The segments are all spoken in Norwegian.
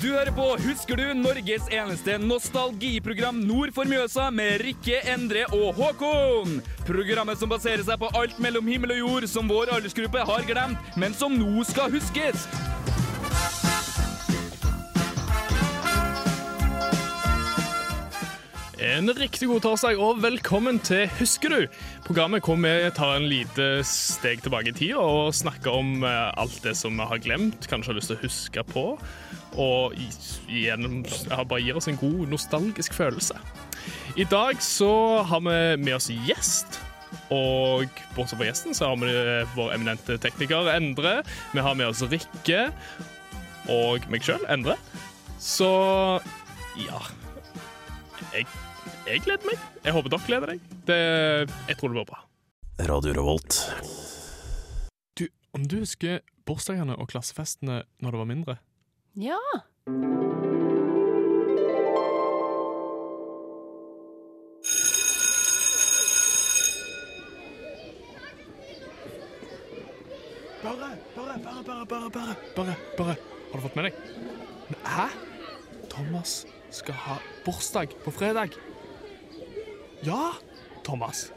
Du hører på Husker du? Norges eneste nostalgiprogram nord for Mjøsa med Rikke, Endre og Håkon. Programmet som baserer seg på alt mellom himmel og jord som vår aldersgruppe har glemt, men som nå skal huskes. En riktig god torsdag og velkommen til Husker du? Programmet hvor vi tar en lite steg tilbake i tid og snakker om eh, alt det som vi har glemt, kanskje har lyst til å huske på. Og gjennom, ja, bare gir oss en god nostalgisk følelse. I dag så har vi med oss gjest. Og bortsett fra gjesten så har vi eh, vår eminente tekniker Endre. Vi har med oss Rikke og meg sjøl, Endre. Så ja jeg, jeg gleder meg. Jeg håper dere gleder deg. Det, jeg tror det blir bra. Radio Revolt. Du, om du husker bursdagene og klassefestene når du var mindre? Ja. Bare, bare, bare, bare, bare, bare, bare, bare. Har du fått med deg? Hæ? Thomas skal ha bursdag på fredag. Ja, Thomas.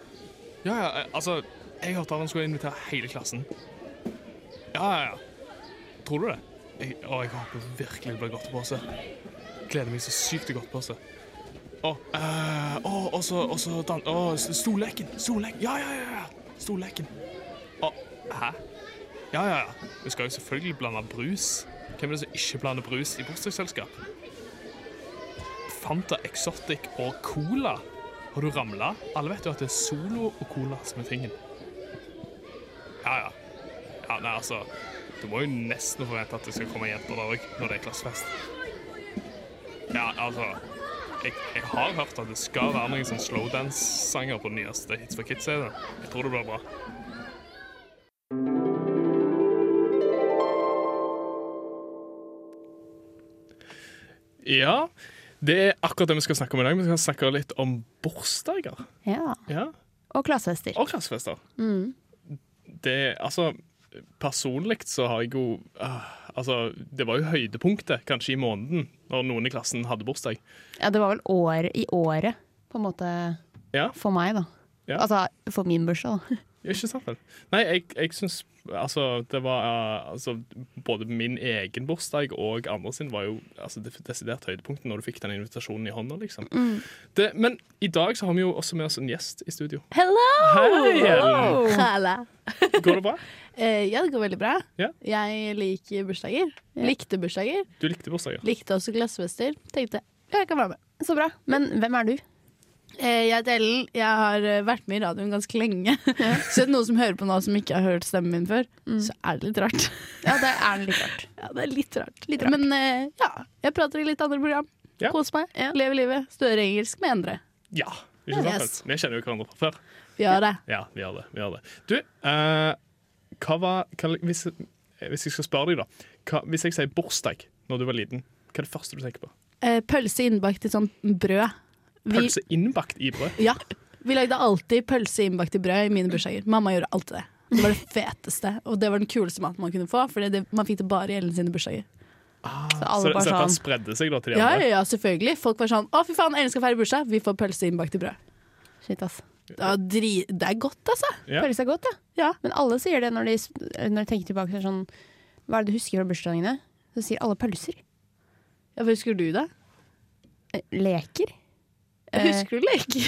Ja, ja, altså, jeg hørte han skulle invitere hele klassen. Ja, ja, ja. Tror du det? Jeg, å, jeg håper virkelig det blir godtepose. Gleder meg så sykt til godtepose. Å, eh, å, og så, og så dan... Å, stolleken. Stolleken. Ja, ja, ja, ja. Stolleken. Å, hæ? Ja, ja, ja. Vi skal jo selvfølgelig blande brus. Hvem er det som ikke blander brus i bursdagsselskap? Fanta Exotic og Cola. Har du ramla? Alle vet jo at det er Solo og Cola som er tingen. Ja, ja. Ja, nei, altså Du må jo nesten forvente at det skal komme jenter der òg, når det er klassefest. Ja, altså jeg, jeg har hørt at det skal være noen sånn slowdance-sanger på den nyeste Hits for Kids-serien. Jeg tror det blir bra. Ja, det er akkurat det vi skal snakke om i dag. Vi skal snakke litt om bursdager. ja. Ja, Og klassefester. Og klassefester. Mm. Det, altså, personlig så har jeg jo uh, Altså, det var jo høydepunktet, kanskje i måneden, når noen i klassen hadde bursdag. Ja, det var vel år, i året, på en måte, Ja, for meg, da. Ja. Altså for min bursdag, da. Ikke sant vel? Nei, jeg, jeg syns Altså, det var altså, Både min egen bursdag og andre sin var jo altså, det desidert høydepunktet når du fikk den invitasjonen i hånda, liksom. Det, men i dag så har vi jo også med oss en gjest i studio. Hello! Hei, Hello. Halla. Går det bra? Uh, ja, det går veldig bra. Ja. Jeg liker bursdager. Likte bursdager. Du likte bursdager? Likte også glassfester. Tenkte ja, jeg kan være med. Så bra. Men hvem er du? Eh, jeg heter Ellen. Jeg har eh, vært med i radioen ganske lenge. så er det noen som hører på nå som ikke har hørt stemmen min før, så er det litt rart. Ja, det er litt rart. ja, det er litt rart. Litt rart. Men eh, ja, jeg prater i litt andre program. Ja. Kos meg. Ja. Lever livet. Studerer engelsk med Endre. Ja. Ikke sant? Yes. Vi kjenner jo hverandre fra før. Vi gjør det. Ja, vi gjør det. Vi gjør det. Du, uh, hva var hva, hvis, hvis jeg skal spørre deg, da. Hva, hvis jeg sier bursdag når du var liten, hva er det første du tenker på? Uh, pølse innbakt i sånn brød. Vi- Pølse innbakt i brød? Ja. Vi lagde alltid pølse innbakt i brød i mine bursdager. Mamma gjorde alltid det. Det var det feteste, og det var den kuleste maten man kunne få. For det, man fikk det bare i Ellen sine bursdager. Så Så, alle så bare dette sånn spredde seg da til de Ja, andre? ja, ja, selvfølgelig. Folk var sånn 'Å, fy faen, Ellen skal feire bursdag. Vi får pølse innbakt i brød'. Shit, ass. Det, dri det er godt, altså. Ja. Pølse er godt, ja. Ja. Men alle sier det når de, når de tenker tilbake. så Sånn, hva er det du husker fra bursdagene? Så sier alle pølser. Ja, Husker du det? Eh, Leker. Eh, Husker du leker?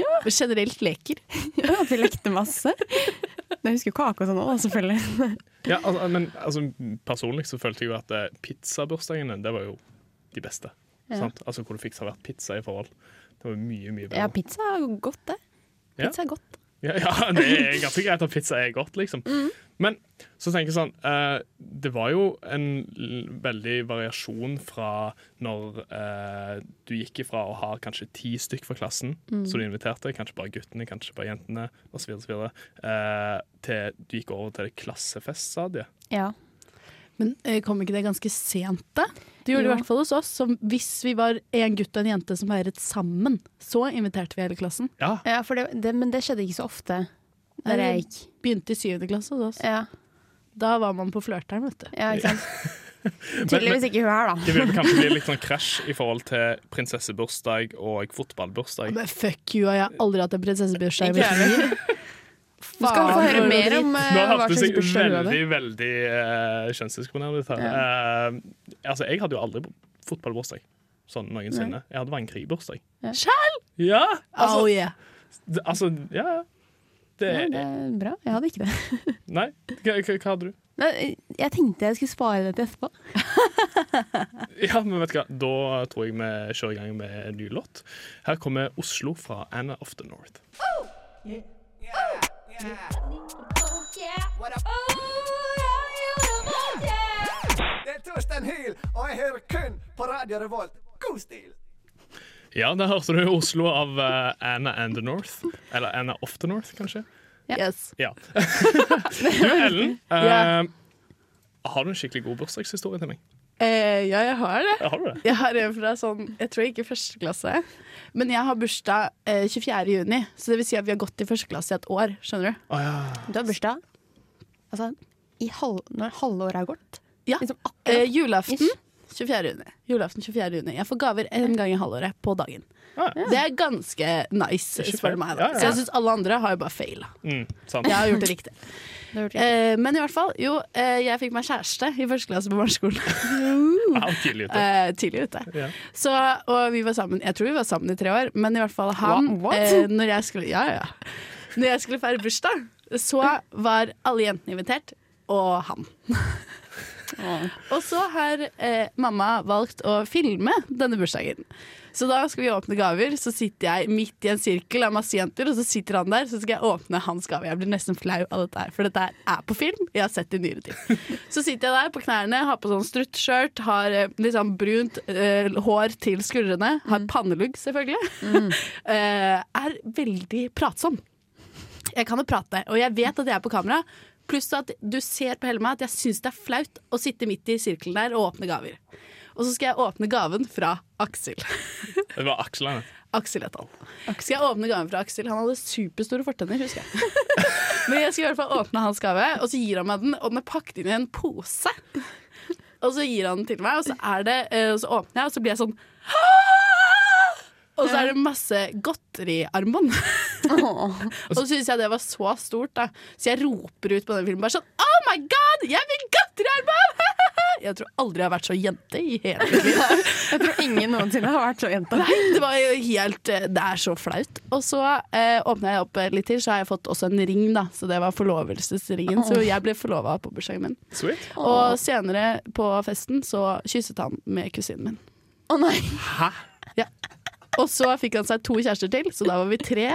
Ja. Generelt leker. Ja, at vi lekte masse. Jeg husker jo kake og sånn òg, selvfølgelig. Ja, altså, men altså, personlig så følte jeg jo at eh, pizzabursdagene, det var jo de beste. Ja. Sant? Altså hvor du fikk servert pizza i forhold. Det var mye, mye bedre. Ja, pizza er godt, det. Ja. Pizza er godt. Ja, ja, det er ganske greit at pizza er godt, liksom. Men så tenker jeg sånn eh, Det var jo en veldig variasjon fra når eh, du gikk ifra å ha kanskje ti stykk fra klassen som du inviterte, kanskje bare guttene, kanskje bare jentene, osv., uh, til du gikk over til det klassefeststadiet. Ja. Men eh, kom ikke det ganske sent, da? Det gjorde det i hvert fall hos oss. Som hvis vi var en gutt og en jente som feiret sammen, så inviterte vi hele klassen. Ja, ja for det, det, men det skjedde ikke så ofte der jeg gikk. Begynte i syvende klasse hos oss. Ja, Da var man på flørteren, vet du. ja ikke sant. Tydeligvis ikke hun her, da. Det vil kanskje bli litt sånn krasj i forhold til prinsessebursdag og fotballbursdag. Men fuck you, jeg har aldri hatt en prinsessebursdag. Du skal få høre mer om eh, hva slags bursdag du hadde. veldig, veldig uh, kjønnsdiskriminerende ut her. Eh, altså, jeg hadde jo aldri fotballbursdag sånn noensinne. Jeg hadde vannkrigbursdag. Ja. Sjæl? Ja! Altså, Oh, yeah. altså ja, ja. Det, Ja, det er bra. Jeg hadde ikke det. Nei, hva, hva, hva hadde du? Nei, jeg tenkte jeg skulle spare det til etterpå. Ja, men vet du hva, Da tror jeg vi kjører i gang med en ny låt. Her kommer Oslo fra Anna of the North. Det er Torstein Hyl, og jeg hører kun på Radio Revolt. God stil! Ja, da hørte du Oslo av eh, Anna and the North. Eller Anna of the North, kanskje. Yes. Ja. du, Ellen. eh, Ja. Har du en skikkelig god bursdagshistorie til meg? Eh, ja, jeg har det. Har du det? Jeg har en fra sånn, jeg tror ikke første klasse. Men jeg har bursdag eh, 24. juni, så det vil si at vi har gått i første klasse i et år. Skjønner du? Å ja. Du har bursdag altså, i halv, når halvåret har gått. Ja. Liksom Eh, julaften julaften 24. juni. Julaften 24. juni. Jeg får gaver en gang i halvåret på dagen. Ah, Det er ganske nice, spør du meg. Ja, Da. ja. Så jeg syns alle andre har jo bare faila. Mm. Jeg har gjort det riktig. Det det. Eh, men i hvert fall, jo, eh, jeg fikk meg kjæreste i første klasse på barneskolen. Ja, tidlig ute. eh, tidlig ute. Yeah. Så, og vi var sammen Jeg tror vi var sammen i tre år, men i hvert fall han? What? eh, Når jeg skulle Ja, ja. Når jeg skulle feire bursdag, så var alle jentene invitert, og han. og så har eh, mamma valgt å filme denne bursdagen. Så da skal vi åpne gaver. Så sitter jeg midt i en sirkel av masse jenter, og så sitter han der, så skal jeg åpne hans gave. Jeg blir nesten flau av dette her, for dette her er på film. Jeg har sett det i nyere tid. Så sitter jeg der på knærne, har på sånn struttskjørt, har eh, sånn brunt eh, hår til skuldrene, har pannelugg selvfølgelig. Eh, er veldig pratsom. Jeg kan jo prate, og jeg vet at jeg er på kamera. Pluss at du ser på hele meg at jeg syns det er flaut å sitte midt i sirkelen der og åpne gaver. Og så skal jeg åpne gaven fra Aksel. Det var Aksel han Aksel het han. Skal jeg åpne gaven fra Aksel? Han hadde superstore fortenner, husker jeg. Men jeg skal i hvert fall åpne hans gave, og så gir han meg den, og den er pakket inn i en pose. Og så gir han den til meg, og så, er det, eh, så åpner jeg, og så blir jeg sånn og så er det masse godteriarmbånd. og så syns jeg det var så stort, da. Så jeg roper ut på den filmen bare sånn Oh my god, jeg vil godteriarmbånd! jeg tror aldri jeg har vært så jente i hele mitt liv. Jeg tror ingen noensinne har vært så jente. Nei, det var jo helt eh, Det er så flaut. Og så eh, åpna jeg opp litt til, så har jeg fått også en ring, da. Så det var forlovelsesringen. Så jeg ble forlova på bursdagen min. Sweet. Og senere på festen så kysset han med kusinen min. Å nei! Hæ? Og så fikk han seg to kjærester til, så da var vi tre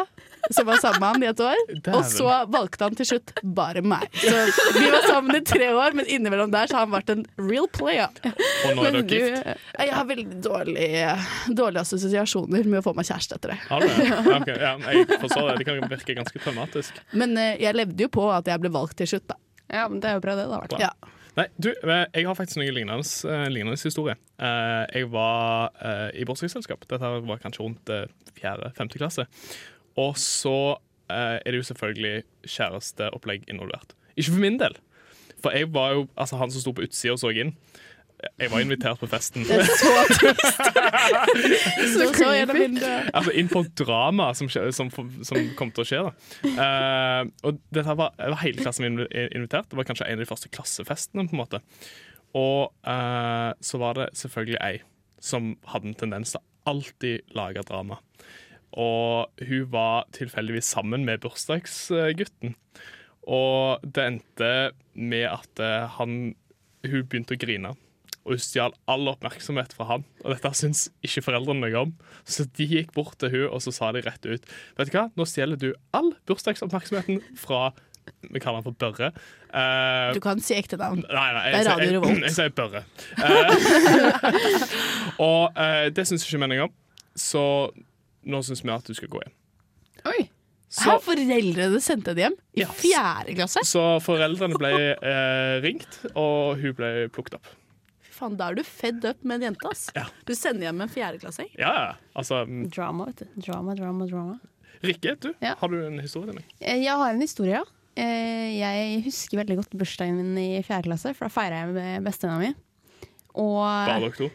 som var sammen med han i et år. Og så valgte han til slutt bare meg. Så vi var sammen i tre år, men innimellom der så har han vært en real player. Og nå er dere gift? Jeg har veldig dårlige, dårlige assosiasjoner med å få meg kjæreste etter det. Har du det? Ja, ok. ja, jeg forstår det. Det kan virke ganske traumatisk. Men eh, jeg levde jo på at jeg ble valgt til slutt, da. Ja, men det er jo bra, det. da. Ja. Nei, du, eh, jeg har faktisk noe lignende, eh, lignende historie. Eh, Jeg var eh, i bursdagsselskap. Dette var kanskje rundt fjerde-femte klasse. Og så eh, er det jo selvfølgelig kjæresteopplegg involvert. Ikke for min del. For jeg var jo altså han som sto på utsida og så inn. Jeg var invitert på festen. Det er så trist. så, så. Altså inn på drama som, som, som kom til å skje. Da. Uh, og dette var, var hele klassen min invitert. Det var kanskje en av de første klassefestene. på en måte Og uh, så var det selvfølgelig ei som hadde en tendens til å alltid lage drama. Og hun var tilfeldigvis sammen med bursdagsgutten. Og det endte med at eh, han, hun begynte å grine. Og hun stjal all oppmerksomhet fra han. Og dette syns ikke foreldrene noe om. Så de gikk bort til hun og så sa de rett ut Vet du hva, nå stjeler du all bursdagsoppmerksomheten fra Vi kaller han for Børre. Uh, Du kan si ekte navn. Nei, nei, Det er jeg, sier- Radio jeg, Revolt. jeg sier Børre. Uh, og uh, det syns ikke noe om, så nå syns vi at du skal gå hjem. Oi! Så, Her foreldrene sendte henne hjem i Ja. fjerde klasse. så foreldrene ble ringt, og hun ble plukket opp. Faen, da er du fedd up med en jente, ass. Ja. Du sender hjem en fjerdeklassing. Ja, ja. Altså, mm, Drama, vet du. Drama, drama, drama. Rikke, du, Ja. har du en historie til meg? Eh, Jeg har en historie, ja. Eh, Jeg husker veldig godt bursdagen min i fjerde klasse, for da feira jeg med bestevenninna mi. Og Bare dere to?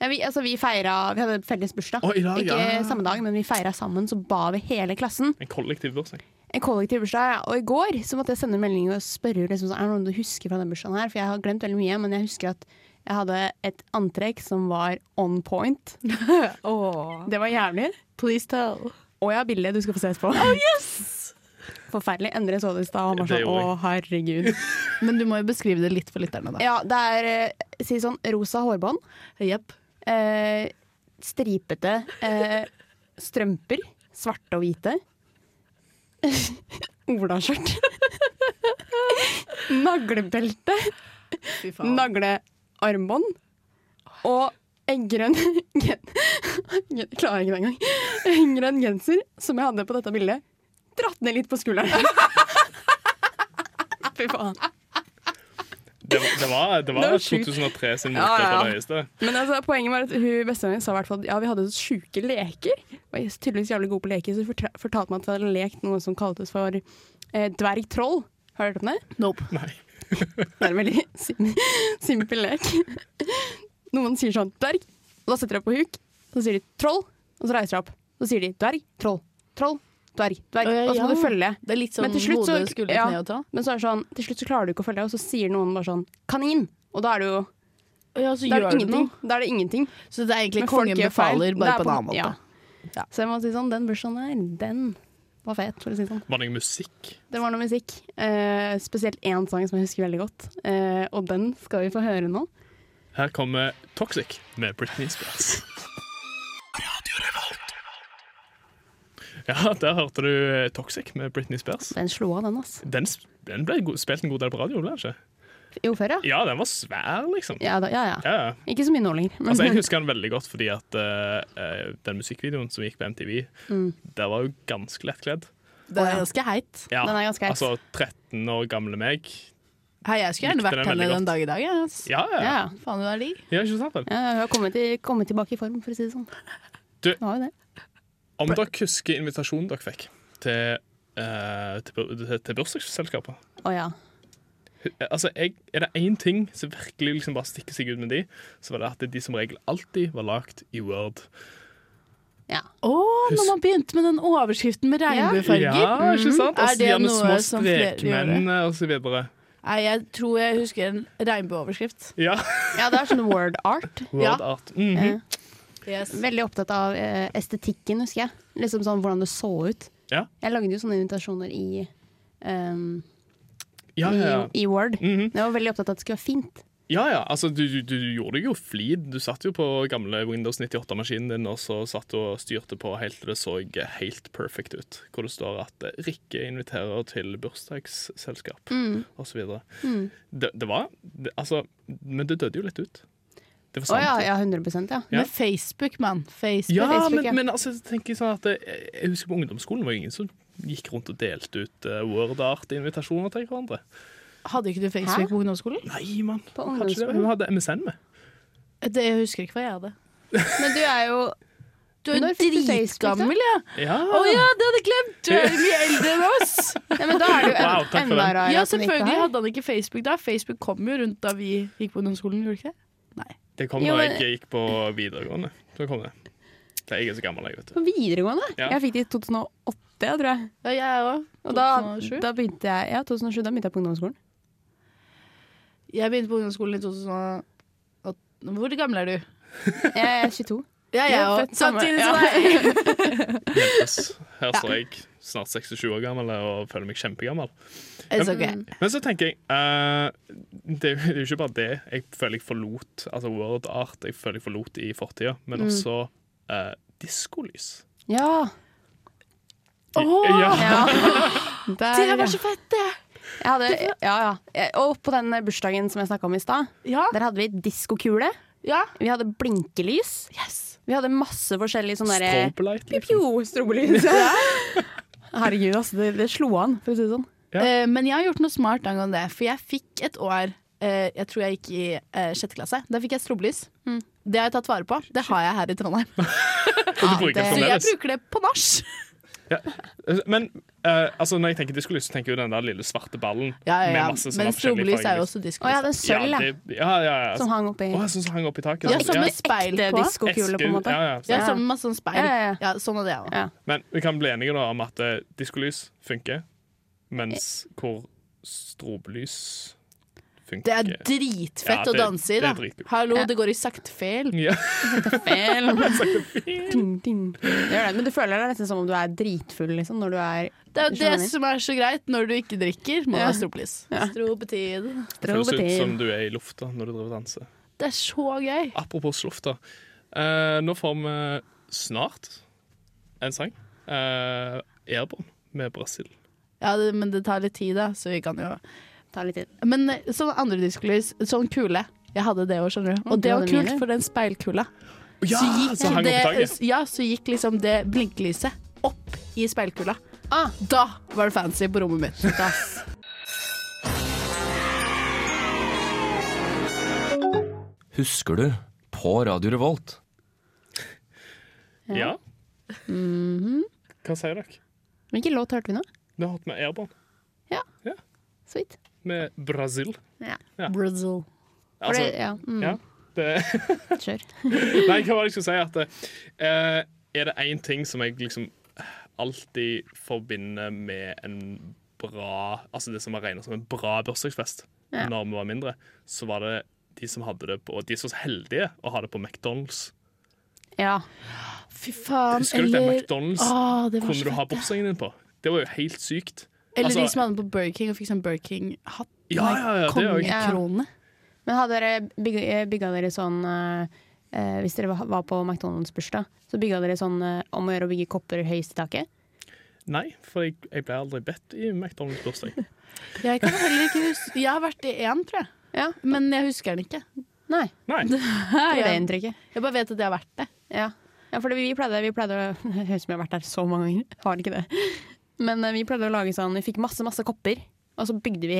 ja, vi, altså, vi feira Vi hadde felles bursdag. Oh, dag, Ikke ja. samme dag, men vi feira sammen, så ba vi hele klassen. En kollektiv bursdag. En kollektiv bursdag. ja. Og i går så måtte jeg sende en melding og spørre liksom, er det noe du husker fra den bursdagen her. For jeg har glemt veldig mye, men jeg husker at jeg hadde et antrekk som var on point. Det var jævlig. Please tell. Og jeg har bilde du skal få se etterpå. Forferdelig. Endre så det i stad. Sånn å, herregud. Men du må jo beskrive det litt for lytterne, da. Ja, det er eh, si sånn rosa hårbånd. Jepp. Eh, stripete eh, strømper. Svarte og hvite. Olaskjørt. Naglebelte. Fy Naglearmbånd. Og en grønn gen- klarer ikke det engang. En grønn genser som jeg hadde på dette bildet. Dratt ned litt på skulderen. Fy faen. Det var, det var, det var, Det var 2003 sin Ja, mote ja. på det høyeste. Men altså, poenget var at hun bestevenninna sa i hvert fall at ja, vi hadde så sjuke leker. Og jeg er tydeligvis jævlig god på leker, så hun fortalte meg at vi hadde lekt noe som kaltes for eh, dvergtroll. Har du hørt om det? Nope. Nei. Det er en veldig sim simpel lek. Noen sier sånn dverg, og da setter de opp på huk. Så sier de troll, og så reiser de opp. Så sier de dverg, troll, troll, dverg, dverg. Og så må du følge. Det er litt sånn Men til slutt så- hode, ja. tå. Men så er det sånn, til slutt så klarer du ikke å følge, og så sier noen bare sånn kanin. Og da er det jo Ja, så da er det ingenting. Da er det ingenting. Så det er egentlig Men kongen befaler, bare på en annen måte. Ja. Ja. Så jeg må si sånn, den bursdagen her, den var fet, for å si det sånn. Var det noe musikk? Det var noe musikk. Eh, spesielt én sang som jeg husker veldig godt. Eh, og den skal vi få høre nå. Her kommer Toxic med Britney Spears. Ja, der hørte du eh, Toxic med Britney Spears. Den slo av, den, altså. Den, den ble spilt en god del på radio, ble den ikke? Jo, før, ja. Ja, den var svær, liksom. Ja, da, ja, ja. Ja, ja. Ikke så mye nå lenger. Men, Altså, jeg husker den veldig godt fordi at eh, den musikkvideoen som gikk på MTV, Mm. der var jo ganske lettkledd. Den er ganske heit. Ja, Den er ganske heit. Altså 13 år gamle meg. Hei, jeg skulle gjerne vært den henne den godt. dag i dag. Yes. Ja, ja. ja. Faen, hun er digg. ja ikke sant vel? ja, hun har kommet, i, kommet tilbake i form, for å si det sånn. Du-. Om dere husker invitasjonen dere fikk til, uh, til, til, til bursdagsselskapet Å ja. Altså, jeg, Er det én ting som virkelig liksom bare stikker seg ut med de, så var det at de som regel alltid var lagd i Word. ja. Å, når man begynte med den overskriften med regnbuefarger. Ja, ikke sant? Mhm. Er Og så det gjerne noe små som flere gjør? strekmenn videre. Nei, jeg tror jeg husker en regnbueoverskrift. Ja. ja, det er sånn word art. Word art. Mhm. yes. Veldig opptatt av eh, estetikken, husker jeg. Liksom sånn hvordan det så ut. Ja. Jeg lagde jo sånne invitasjoner i, ehm, Ja, ja, i, i Word. Mhm. Jeg var veldig opptatt av at det skulle være fint. Ja, ja. Altså, du, du, du gjorde deg jo flid. Du satt jo på gamle Windows 98-maskinen din og så satt du og styrte på helt til det så helt perfect ut. Hvor det står at eh, Rikke inviterer til bursdagsselskap Mm. osv. Mm. Det, det var det, Altså, men det døde jo litt ut. Det Å forsvant. ja, ja, 100 ja. Ja. Med Facebook, mann. Facebook. Ja, Facebook, men, ja. men altså, jeg tenker sånn at jeg, Jeg husker på ungdomsskolen var det ingen som gikk rundt og delte ut uh, Word-art-invitasjoner til hverandre. Hadde ikke du Facebook Hæ? på ungdomsskolen? Nei, mann. På Hadde MSN med. Det jeg husker ikke hva jeg hadde. Men du er jo Du er dritgammel, ja. Ja. Å ja, det hadde jeg glemt! Du er mye eldre enn oss. Nei, men Da er du en, Wow, enda rarere Ja, selvfølgelig hadde han ikke Facebook da. Facebook kom jo rundt da vi gikk på ungdomsskolen, gjorde det ikke det? Det kom Jo, da jeg gikk på videregående. Da kom det. Det er jeg er så gammel, jeg, vet du. På videregående? Ja. Jeg fikk det i 2008, tror jeg. Ja, jeg òg. Og da, 2007? da begynte jeg Ja, 2007, da begynte jeg på ungdomsskolen. Jeg begynte på ungdomsskolen i 2008. Hvor gammel er du? Jeg er 22. Ja, jeg òg. Samtidig som deg. Her står jeg snart 26 år gammel og føler meg kjempegammel. It's okay. Men så tenker jeg uh, det, er jo- det er jo ikke bare det jeg føler jeg forlot Altså word art jeg føler jeg forlot i fortida, men Mm. også uh, diskolys. Ja. Åh, Ja. ja. det var så fett, det! jeg hadde, ja, ja. Og på den bursdagen som jeg snakka om i stad, Ja. der hadde vi diskokule. ja. Vi hadde blinkelys. Yes. Vi hadde masse forskjellige sånne derre liksom. Strobelys. Herregud, altså. Det, det slo an, for å si det sånn. Ja. Uh, men jeg har gjort noe smart angående det, for jeg fikk et år uh, Jeg tror jeg gikk i uh, sjette klasse. Da fikk jeg strobelys. Mm. Det har jeg tatt vare på. Det har jeg her i Trondheim. Det- det Så jeg bruker det på nach. Ja. Men uh, altså, når jeg tenker diskolys, så tenker jeg jo den der lille svarte ballen. Ja, ja, ja. Men strobelys er jo også også Å ja, diskolys. den sølv, ja. det- ja, ja, ja. Som hang oppi oh, syns hang opp i taket. Ja, som med speil ekte på. diskokule, på en måte. Ja, ja, Ja, Ja. som masse sånn speil. Ja, ja, ja. Ja, sånn er det òg. Ja. Men vi kan bli enige da om at uh, diskolys funker, mens hvor strobelys funker Det er dritfett Ja, å danse i, da. Det. Hallo, det går i saktefel. Ja. Feil. Ding, ding. Det det. Men du føler deg nesten som om du er dritfull liksom, når du er Det er jo det som er så greit når du ikke drikker. Må Ja. ha stropelis. Ja. Det Føles ut som du er i lufta når du driver og danser. Det er så gøy. Apropos lufta. Uh, nå får vi snart en sang. Uh, Airborne med Brasil. Ja, det, men det tar litt tid, da, så vi kan jo Ta litt tid. Men sånn andre diskolys, sånn kule. Jeg hadde det òg, skjønner du. Mm, Og det var kult, for den speilkula. Ja, så gikk så det, ja, så gikk liksom det blinkelyset opp i speilkula. Ah. Da var det fancy på rommet mitt. Das. Husker du på Radio Revolt? Ja. Mhm. Hva sier dere? Hvilken låt hørte vi nå? Vi har hatt med Airborne Sweet. Med Brasil. Ja. Ja. Brazil. Altså, det, ja. Mm. ja. Det, Kjør. nei, hva var det jeg skulle si? At uh, er det én ting som jeg liksom alltid forbinder med en bra Altså det som var regna som en bra bursdagsfest Ja. når vi var mindre, så var det de som hadde det på De som var så heldige å ha det på McDonald's. Ja. Fy faen. Husker du det? McDonald's Åh, det var kunne du ha bursdagen din på. Det var jo helt sykt. Eller Altså- de som hadde den på Burger King og fikk sånn Burger King-hatt. Ja, ja, ja, det er Kongekrone. Men hadde dere bygga, bygga dere sånn eh, eh, Hvis dere var på McDonald's-bursdag, så bygga dere sånn eh, om å gjøre å bygge kopper høyest i taket? Nei, for jeg, jeg ble aldri bedt i McDonald's-bursdag. Jeg kan heller ikke huske Jeg har vært i én, tror jeg. Ja. Men jeg husker den ikke. Nei, Nei. det var det inntrykket. jeg bare vet at jeg har vært det. Ja, ja for vi pleide, vi pleide å Det høres ut som jeg har vært der så mange ganger. Har ikke det. Men eh, vi pleide å lage sånn Vi fikk masse, masse kopper. Og så bygde vi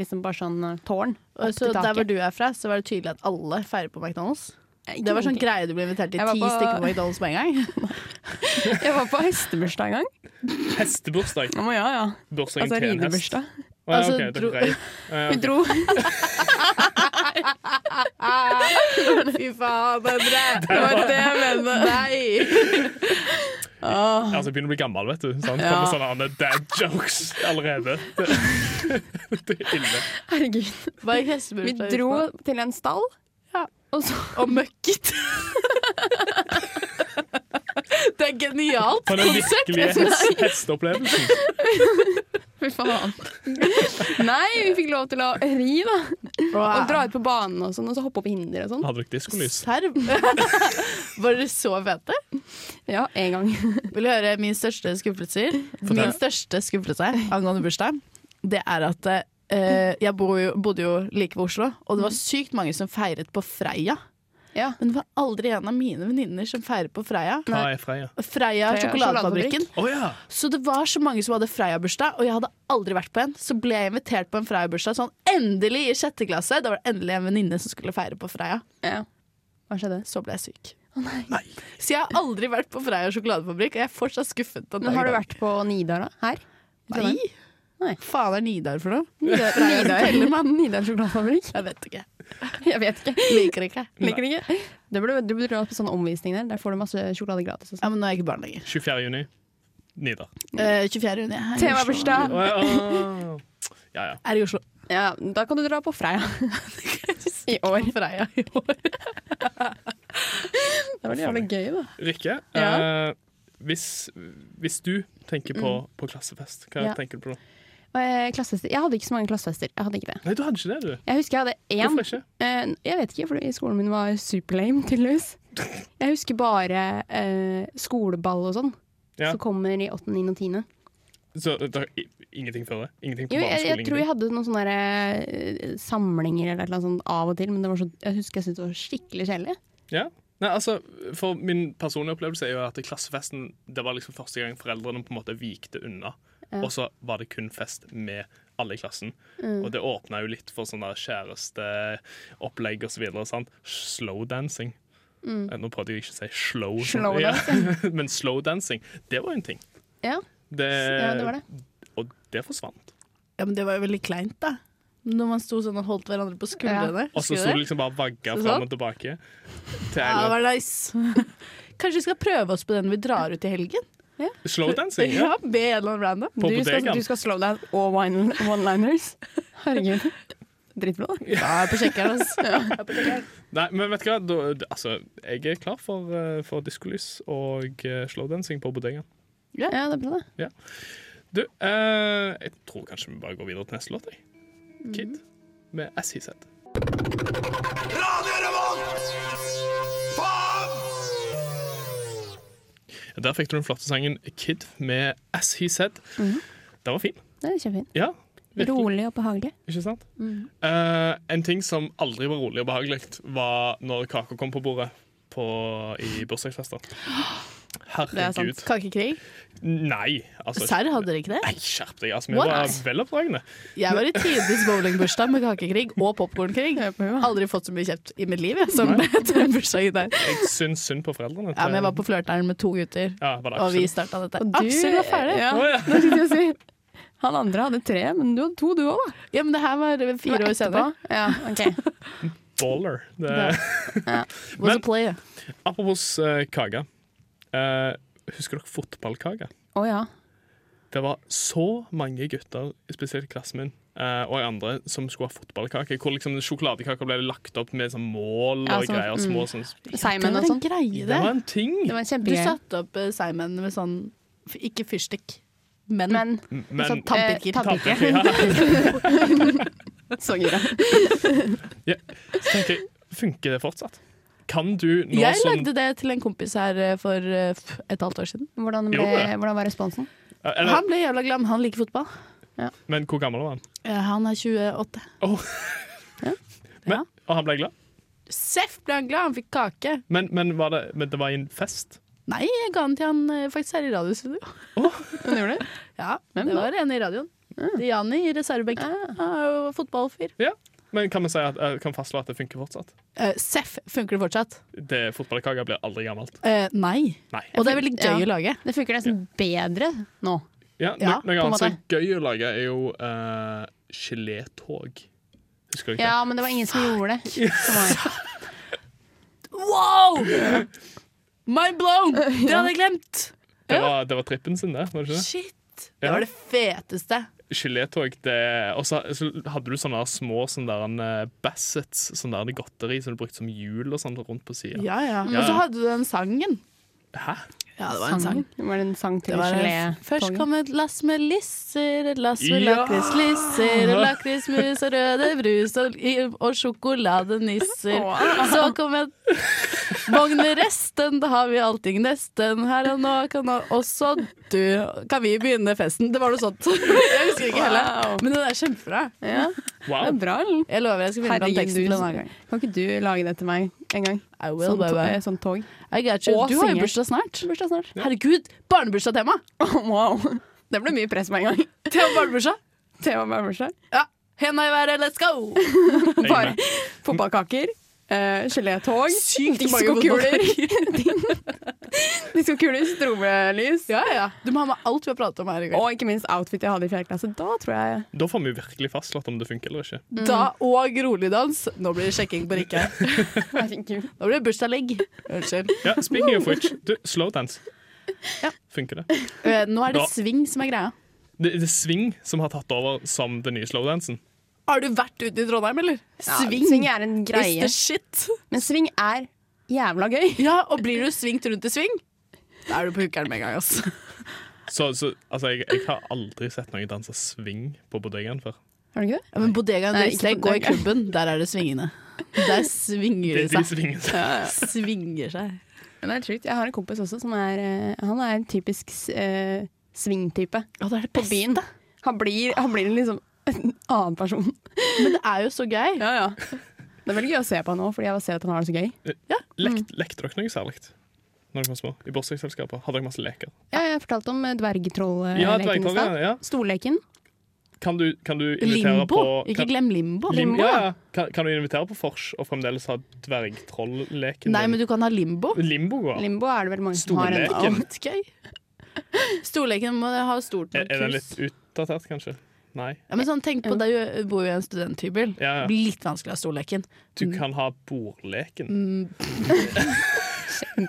liksom bare sånn eh, tårn opp så til Der hvor du er fra, så var det tydelig at alle feirer på McDonald's. Ikke Det var sånn ting. greie du ble invitert til ti på- stykker på McDonald's med en gang. Jeg var på hestebursdag en gang. Hestebursdag. Å ja, ja. Bursdagen Altså ridebursdag. Oh, ja, Altså, okay, dro- Vi dro Fy faen, Endre! Det var det jeg mente. Nei! Åh. Altså, jeg begynner å bli gammel, vet du. Sant? Ja. Kommer sånne andre dad jokes allerede. Det, det er ille. Herregud. Vi dro til en stall, Ja. og så Og møkket. Det er genialt På den virkelige hesteopplevelsen. Fy faen. Nei, vi fikk lov til å ri, da. Og dra ut på banen og sånn, og så hoppe opp hinder og sånn. Hadde dere diskolys? Serv? Var dere så fete? Ja, en gang. Vil du høre min største skuffelse? Min største skuffelse angående bursdag, det er at eh, jeg bor jo, bodde jo like ved Oslo, og det var sykt mange som feiret på Freia. Ja. Men det var aldri en av mine venninner som feirer på Freia. Hva er Freia? Freia Freia sjokoladefabrikken. Oh, ja! Så det var så mange som hadde Freia-bursdag, og jeg hadde aldri vært på en. Så ble jeg invitert på en Freia-bursdag sånn endelig i sjette klasse. Da var det endelig en venninne som skulle feire på Freia. ja. Hva skjedde? Så ble jeg syk. Så jeg har aldri vært på Freia sjokoladefabrikk, og jeg er fortsatt skuffet. Men har du vært på Nidar, da? Her? Nei. Nei. Faen er Nidar for noe? Nidar, Nidar. Nidar, sjokoladefabrikk? Jeg vet ikke. Jeg vet ikke. Liker ikke. Liker ikke. Det burde, du burde dra på sånn omvisning der. Der får du masse sjokolade gratis. Og Ja, sånn. men nå er jeg ikke barn lenger. 24. juni. Nidar. Uh, 24. juni. Temabursdag. Oh, ja. ja, ja. Er i Oslo. Ja, da kan du dra på Freia. I år. Freia i år. Det var jævlig gøy, da. Rikke, Ja. eh, hvis, hvis du tenker på, på klassefest, hva Ja. tenker du på da? Klassefester. Jeg hadde ikke så mange klassefester. Jeg hadde ikke det. Nei, du hadde ikke det, du. Jeg husker jeg hadde én. Hvorfor ikke? Eh, jeg vet ikke, fordi skolen min var superlame, tydeligvis. Jeg husker bare eh, skoleball og sånn, Ja. som kommer i 8., 9. og 10. Så det er i- ingenting før det? Ingenting på Jo, jeg, jeg tror jeg ingenting? hadde noen sånne der, eh, samlinger eller noe sånt av og til, men det var så, jeg husker jeg syntes det var skikkelig kjedelig. Ja. Nei, altså, for Min personlige opplevelse er jo at klassefesten Det var liksom første gang foreldrene på en måte vikte unna. Ja. Og så var det kun fest med alle i klassen. Mm. Og det åpna jo litt for sånn kjæresteopplegg og så videre. Sant? Slow dancing. Eh, Nå prøvde jeg ikke å si slow, Mm. Slow ja. men slow dancing, det var jo en ting. Ja, Det, ja, det var det. Og det forsvant. Ja, men det var jo veldig kleint, da. Når man sto sånn og holdt hverandre på skuldrene. Og så sto det liksom bare vagga sånn. fram og tilbake. Til Ja, det var nice. Kanskje vi skal prøve oss på den vi drar ut i helgen? Slowdancing, ja. Ja, be en eller annen random. På Du skal, du skal slowdance og one- one-liners. Herregud. Dritbra. da. Ja, jeg er på kjekkeren, altså. Jeg på sjekkeren. Nei, men vet du hva? Du, altså, jeg er klar for, uh, for diskolys og uh, slowdancing på bodegaen. Ja, det blir det. det. Du, eh, jeg tror kanskje vi bare går videre til neste låt. jeg. Mm. Kid med As He Said. Radio Der fikk du den flotte sangen Kid med As He Said. Mhm. Den var fin. Det er kjempefin. Ja, virkelig. Rolig og behagelig. Ikke sant? Mhm. Uh, en ting som aldri var rolig og behagelig, var når kaka kom på bordet på, i bursdagsfester. Det er sant. Herregud. Kakekrig? Nei, altså Serr, hadde dere ikke det? Nei, skjerp deg. Altså, vi What? var veloppdragne. Jeg var i tidenes bowlingbursdag med kakekrig og popkornkrig. Aldri fått så mye kjeft i mitt liv jeg, som etter den bursdagen der. Jeg syns synd på foreldrene. Ja, men jeg var på flørteren med to gutter, Ja, og vi starta dette. Og du- Aksel var ferdig. Ja, Å, ja. det skulle jeg si. Han andre hadde tre, men du hadde to, du òg, da. Ja, men det her var fire var år senere. Ja, ok. Baller. Det, Was Men- a apropos uh, kake. Eh, husker dere fotballkake? Å ja. Det var så mange gutter, spesielt i klassen min, eh, og andre, som skulle ha fotballkake. Hvor liksom sjokoladekaka ble lagt opp med sånn mål Ja, og sånn, greier. Små mm. sånn Simon og sånn. greie, Det det. var en ting. Det var en Du kjempegreie. satte opp eh, Simon med sånn f- Ikke fyrstikk, men, Men Men sånn tannpirker. eh, tannpirker. ja, Så gira. så tenker jeg, funker det fortsatt? Kan du nå Jeg som lagde det til en kompis her eh, for eh, f- et halvt år siden. Hvordan, ble, Gjorde det? hvordan var responsen? Eller, Han ble jævla glam. han liker fotball. Men hvor gammel var han? Eh, Han er 28. Men, Og han ble glad? Seff ble han glad, han fikk kake. Men, men, var det, men det var i en fest? Nei, jeg ga den til han eh, faktisk her i radiostudio. Hun gjorde det? Ja, Hvem det da? var en i radioen. Er i reservebenken. Han er jo fotballfyr. Men kan vi si at, eh, kan fastslå at det funker fortsatt? Uh, Seff funker det fortsatt? Det Fotballkaka blir aldri gammelt. Uh, nei. Nei. Og det er veldig gøy Ja. å lage. Det funker nesten bedre nå. Ja, Ja, no, Noe annet som er gøy å lage, er jo uh, gelétog. Husker du ikke? Ja, men det var ingen som gjorde det. Wow! Mind blown! Det hadde jeg glemt. det? Var, det var trippen sin, det. var det ikke det? Shit. Det var det feteste. Gelétog, Og så så hadde du sånne små sånne der, uh, Bassets, sånne der godteri som du brukte som hjul og sånn rundt på sida. Ja, ja. Og så hadde du den sangen. Hæ? Ja, det var en sang. Var en sang til Det var en, først kom et lass med lisser, et lass med Ja. lakrislisser, lakrismus og røde brus og, og sjokoladenisser. Så kom et vogn da har vi allting nesten. Her og nå kan også du Kan vi begynne festen? Det var noe sånt. Jeg husker ikke heller. Wow. Men det er kjempebra. Ja, det er bra. eller? Jeg lover jeg skal finne fram teksten en annen gang. Kan ikke du lage det til meg en gang? I will, Sånn, baby. eh, sånn tog. I got you. Og Du har jo bursdag snart. Bursdag snart. Herregud, barnebursdagstema! Wow. Det ble mye press med en gang. Tema barnebursdag. Tema barnebursdag. Ja. Henda i været, let's go! Bare fotballkaker, uh, gelétog, Sykt mange diskokuler. Diskokuler, strobelys. Ja, ja. Du må ha med alt vi har pratet om her i går. Og ikke minst outfit jeg hadde i fjerde klasse. Da tror jeg Da får vi virkelig fastslått om det funker eller ikke. Da og rolig dans. Nå blir det sjekking på Rikke. Nå blir det bursdagslegg. Unnskyld. Ja, Speaking of which, du, slowdance. Ja. Funker det? Uh, Nå er det Da- swing som er greia. det? Det er swing som har tatt over som den nye slowdansen. Har du vært ute i Trondheim, eller? Ja, sving swing er en is greie. the shit. Men sving er jævla gøy. Ja, og blir du svingt rundt i sving, da er du på hookeren med en gang. altså. Så, så altså, jeg, jeg har aldri sett noen danse swing på bodegaen før. Har du ikke det? Ja, men bodegaen Nei, ikke går i klubben. Der er det svingende. Der svinger det det de seg. svinger seg. Svinger seg. Men det er sjukt. Jeg har en kompis også som er eh, Han er en typisk uh, svingtype. Ja, det er det på byen. beste. Han blir, han blir liksom en annen person. Men det er jo så gøy. Ja, ja. Det er veldig gøy å se på han nå, fordi jeg ser at han har det så gøy. Lekt, lekte dere noe særlig når dere var små? I bursdagsselskaper? Hadde dere masse leker? Ja, jeg fortalte om eh, dvergtroll-leken Ja, i stad. ja. Storleken. Kan du, kan du invitere Limbo. på Ikke kan, glem limbo. lim, Limbo, ja, ja. ja. Kan, kan du invitere på vors og fremdeles ha dvergtrollleken? Nei, men du kan ha limbo. Limbo ja. Limbo er det vel mange som har en annet gøy. Storleken må ha stort Er, hus. er den litt utdatert, kanskje? Nei. Ja, men sånn, tenk på deg, du bor jo i en studenthybel. Ja, ja. Det blir litt vanskelig å ha storleken. Du kan ha bordleken.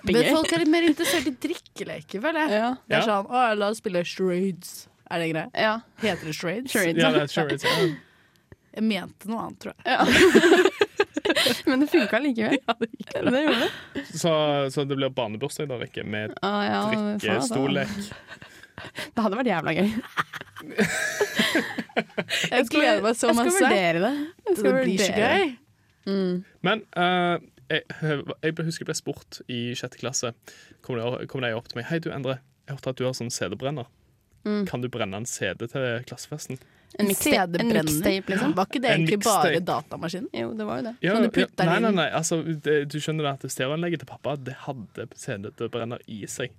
Men folk er litt mer interessert i drikkeleker, føler jeg. Ja. Det er sånn Å, la oss spille charades. Er det greit? ja. Heter det charades? Charades. Ja, det er charades, ja. Jeg mente noe annet, tror jeg. Men det funka likevel. det gjorde det. Så, så det blir barnebursdag da, Rikke, med Ah, ja, drikkestolek. Det hadde vært jævla gøy. Jeg gleder meg så jeg skal vurdere det. Jeg skal Det blir så gøy. gøy. Men uh, jeg, jeg husker jeg ble spurt i sjette klasse. Kom det, kom det opp til meg. Hei, du Endre. Jeg hørte at du har sånn CD-brenner. Mm. Kan du brenne en CD til klassefesten? En CD-brenner. liksom. Var ikke det egentlig bare datamaskinen? Jo, det var jo det. Ja, putte nei, nei, nei. Altså, det, du skjønner det at stereoanlegget til pappa Det hadde CD-brenner i seg.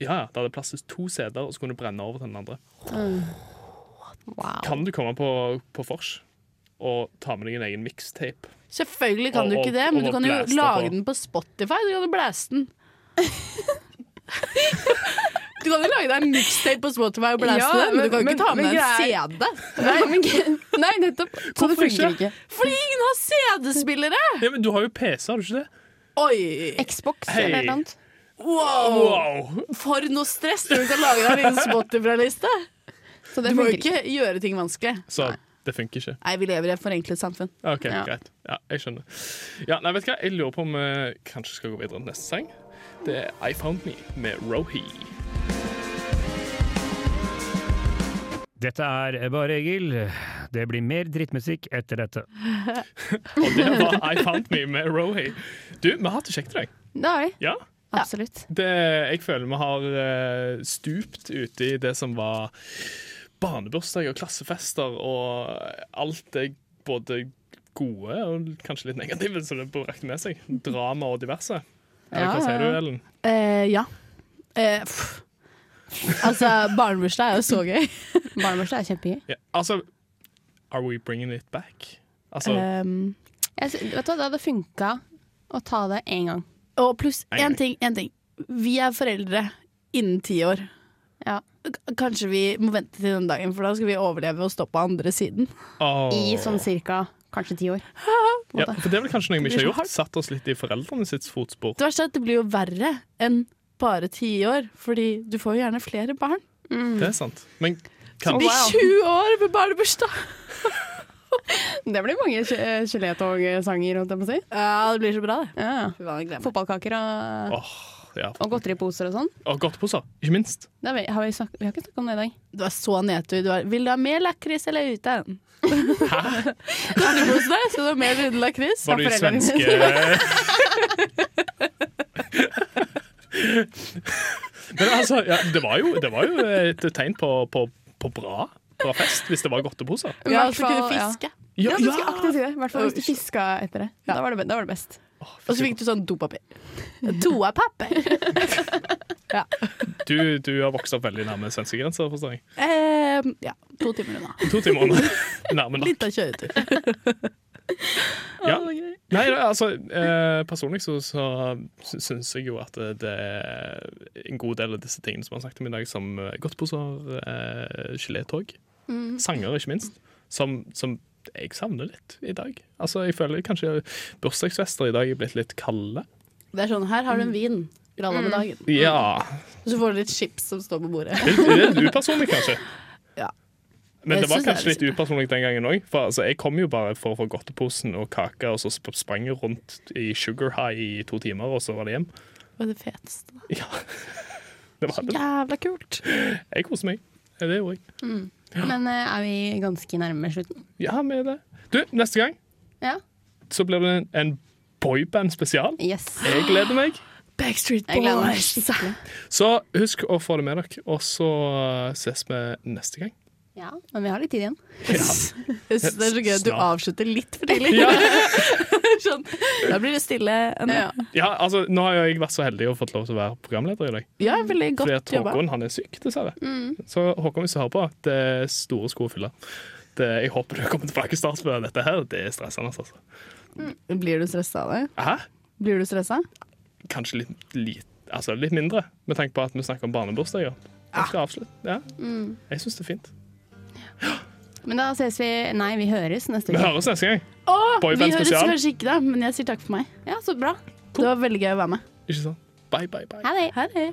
Ja, ja, Det hadde plass til to CD-er, og så kunne du brenne over til den andre. Wow. Kan du komme på, på Fors og ta med deg en egen mixtape? Selvfølgelig kan Og- du ikke det, men du kan jo lage på. den på Spotify. Du kan jo blæste den. Du kan jo lage deg en mixtape på Spotify og blæste Ja, den, men du kan jo ikke ta med en CD. Nei, men, nei, nettopp. Så det funker ikke? ikke. Fordi ingen har CD-spillere! Ja, men Du har jo PC, har du ikke det? Oi! Xbox hey. eller noe annet. Wow! Wow! For noe stress når du kan lage deg en egen Spotify-liste. Så det Du må jo ikke. gjøre ting vanskelig. Så det funker ikke. Nei, vi lever i et forenklet samfunn. OK, Ja. greit. Ja, jeg skjønner. Ja, nei, vet du hva? Jeg lurer på om vi kanskje skal gå videre til neste sang. Det er I Found Me med Rohi. Dette er bare Egil. Det blir mer drittmusikk etter dette. Og det var I Found Me med Rohi. Du, vi har hatt det kjekt i dag. Nei. Ja. Absolutt. Det, jeg føler vi har eh, stupt ute i det som var barnebursdag og klassefester og alt det både gode og kanskje litt negative som det brakte med seg. Drama og diverse. Eller Ja, hva sier du. Ellen? Eh, ja. Eh, altså, barnebursdag er jo så gøy. Barnebursdag er kjempegøy. Ja, altså Are we bringing it back? Altså, Um, Jeg, vet du hva, det hadde funka å ta det én gang. og pluss én ting, en ting. Vi er foreldre innen ti år. Ja. Kanskje vi må vente til den dagen, for da skal vi overleve og stå på andre siden. Oh. I sånn cirka kanskje ti år. ja, for Det er vel kanskje noe vi ikke har gjort? Satt oss litt i foreldrene sitt fotspor. Det verste er at det blir jo verre enn bare ti år, fordi du får jo gjerne flere barn. Det er sant. Men Det kan, blir wow. 20 år med barnebursdag! Det blir mange ge- gelétog-sanger, holdt jeg på å si. Ja, det blir så bra, det. Ja. Fotballkaker og, åh, ja. og godteriposer og sånn. Og godteposer, ikke minst. Det har vi, har vi, snak, vi har ikke snakket om det i dag. Du er så nedtur. Du er, vil du ha mer lakris eller uten? Hæ? deg, skal du ha mer uten lakris? Var du i svenske Men altså, ja, det, var jo, det var jo et tegn på, på, på bra, bra fest, hvis det var godteposer. Ja, hvert så kunne fiske. ja. Ja, skal aktivt. I hvert fall hvis du fiska etter det. Da var det, da var det best. Og så fikk du sånn dopapir. Toapapir. Du, du har vokst opp veldig nærme svenskegrensa, forstår jeg. Eh, ja, to timer unna. To timer unna. Nærme nok. Litt av kjøretur. Ja. Nei, altså, eh, personlig så, så syns jeg jo at det, er en god del av disse tingene som vi har snakket om i dag, som godtposer, godteposer, eh, gelétog, sanger ikke minst, som, som jeg savner litt i dag. Altså, jeg føler kanskje bursdagsfester i dag er blitt litt kalde. Det er sånn, her har du en vin. Gralla med dagen. Ja. Og så får du litt chips som står på bordet. Det, det er upersonlig, kanskje. Ja. Men det var kanskje litt upersonlig den gangen òg. For altså, jeg kom jo bare for å få godteposen og kake, og så sprang jeg rundt i Sugar High i to timer, og så var det hjem. Det var det feteste. Ja. Det var det. Jævla kult. Jeg koser meg. Det gjorde jeg. Men uh, er vi ganske nærme slutten? Ja, med det. Du, neste gang Ja. så blir det en, en boyband spesial. Yes. Jeg gleder meg. Backstreet Boys. Så husk å få det med dere, og så ses vi neste gang. Ja, men vi har litt tid igjen. Jeg synes det er så gøy at du avslutter litt for tidlig. Ja. sånn, da blir det stille. Ja. ja, altså, Nå har jeg vært så heldig og fått lov til å være programleder i dag. Ja, veldig Fordi godt at jobba. Håkon han er syk, dessverre. Så Håkon, hvis du hører på, det er store sko å fylle. Det, jeg håper du kommer tilbake snart med dette her. Det er stressende. Altså. Blir du stressa av det? Hæ? Blir du stressa? Kanskje litt, litt Altså litt mindre, med tanke på at vi snakker om barnebursdager. Jeg skal avslutte. Ja, Mm. jeg syns det er fint. Men da ses vi Nei, vi høres neste Vi høres neste gang. Åh, vi høres spesial. kanskje ikke, da, men jeg sier takk for meg. Ja, så bra. Det var veldig gøy å være med. Ikke sant? Bye, bye, bye. Ha det. Ha det.